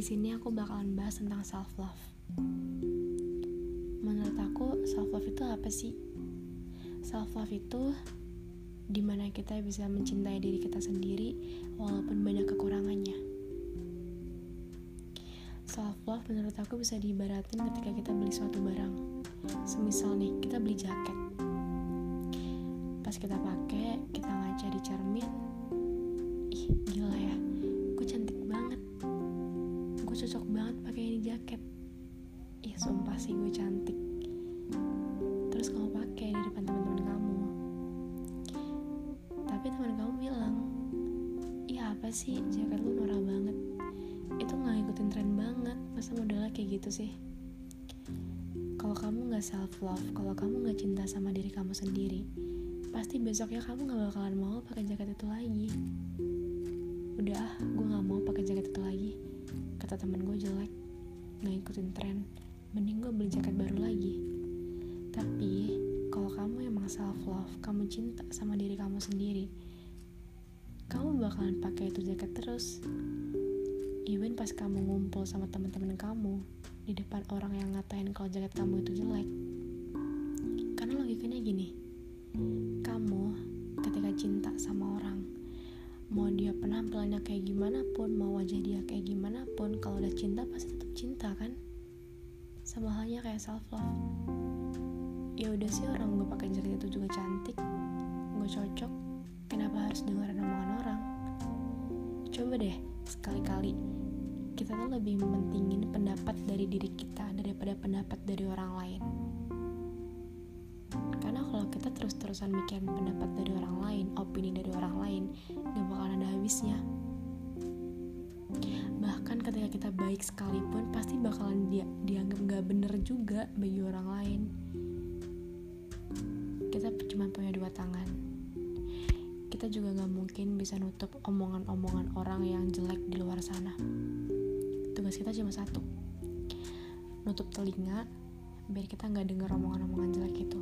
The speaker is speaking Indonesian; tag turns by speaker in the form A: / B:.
A: sini aku bakalan bahas tentang self love. Menurut aku, self love itu apa sih? Self love itu di mana kita bisa mencintai diri kita sendiri walaupun banyak kekurangannya. Self love menurut aku bisa diibaratin ketika kita beli suatu barang. Semisal nih, kita beli jaket. Pas kita pakai, kita ngaca di cermin. Ih, gila ya. Sumpah sih gue cantik. Terus kamu pakai di depan teman-teman kamu. Tapi teman kamu bilang, "Iya apa sih jaket lu norak banget." Itu nggak ngikutin tren banget. Masa modelnya kayak gitu sih? Kalau kamu nggak self love, kalau kamu nggak cinta sama diri kamu sendiri, pasti besoknya kamu nggak bakalan mau pakai jaket itu lagi. Udah, ah, gue nggak mau pakai jaket itu lagi. Kata temen gue jelek, nggak ikutin tren. Mending gue beli jaket baru lagi. Tapi kalau kamu emang self love, kamu cinta sama diri kamu sendiri, kamu bakalan pakai itu jaket terus. Even pas kamu ngumpul sama teman-teman kamu di depan orang yang ngatain kalau jaket kamu itu jelek. Karena logikanya gini, kamu ketika cinta sama orang, mau dia penampilannya kayak gimana pun, mau wajah dia kayak gimana pun, kalau udah cinta pasti tetap cinta kan? Sama halnya kayak self love. Ya udah sih orang gue pakai jaket itu juga cantik, gue cocok. Kenapa harus dengerin omongan orang? Coba deh sekali-kali kita tuh lebih mentingin pendapat dari diri kita daripada pendapat dari orang lain. Karena kalau kita terus-terusan mikirin pendapat dari orang lain, opini dari orang lain, gak bakalan ada habisnya. Kita baik sekalipun, pasti bakalan dia dianggap gak bener juga bagi orang lain. Kita cuma punya dua tangan. Kita juga gak mungkin bisa nutup omongan-omongan orang yang jelek di luar sana. Tugas kita cuma satu, nutup telinga biar kita nggak dengar omongan-omongan jelek itu.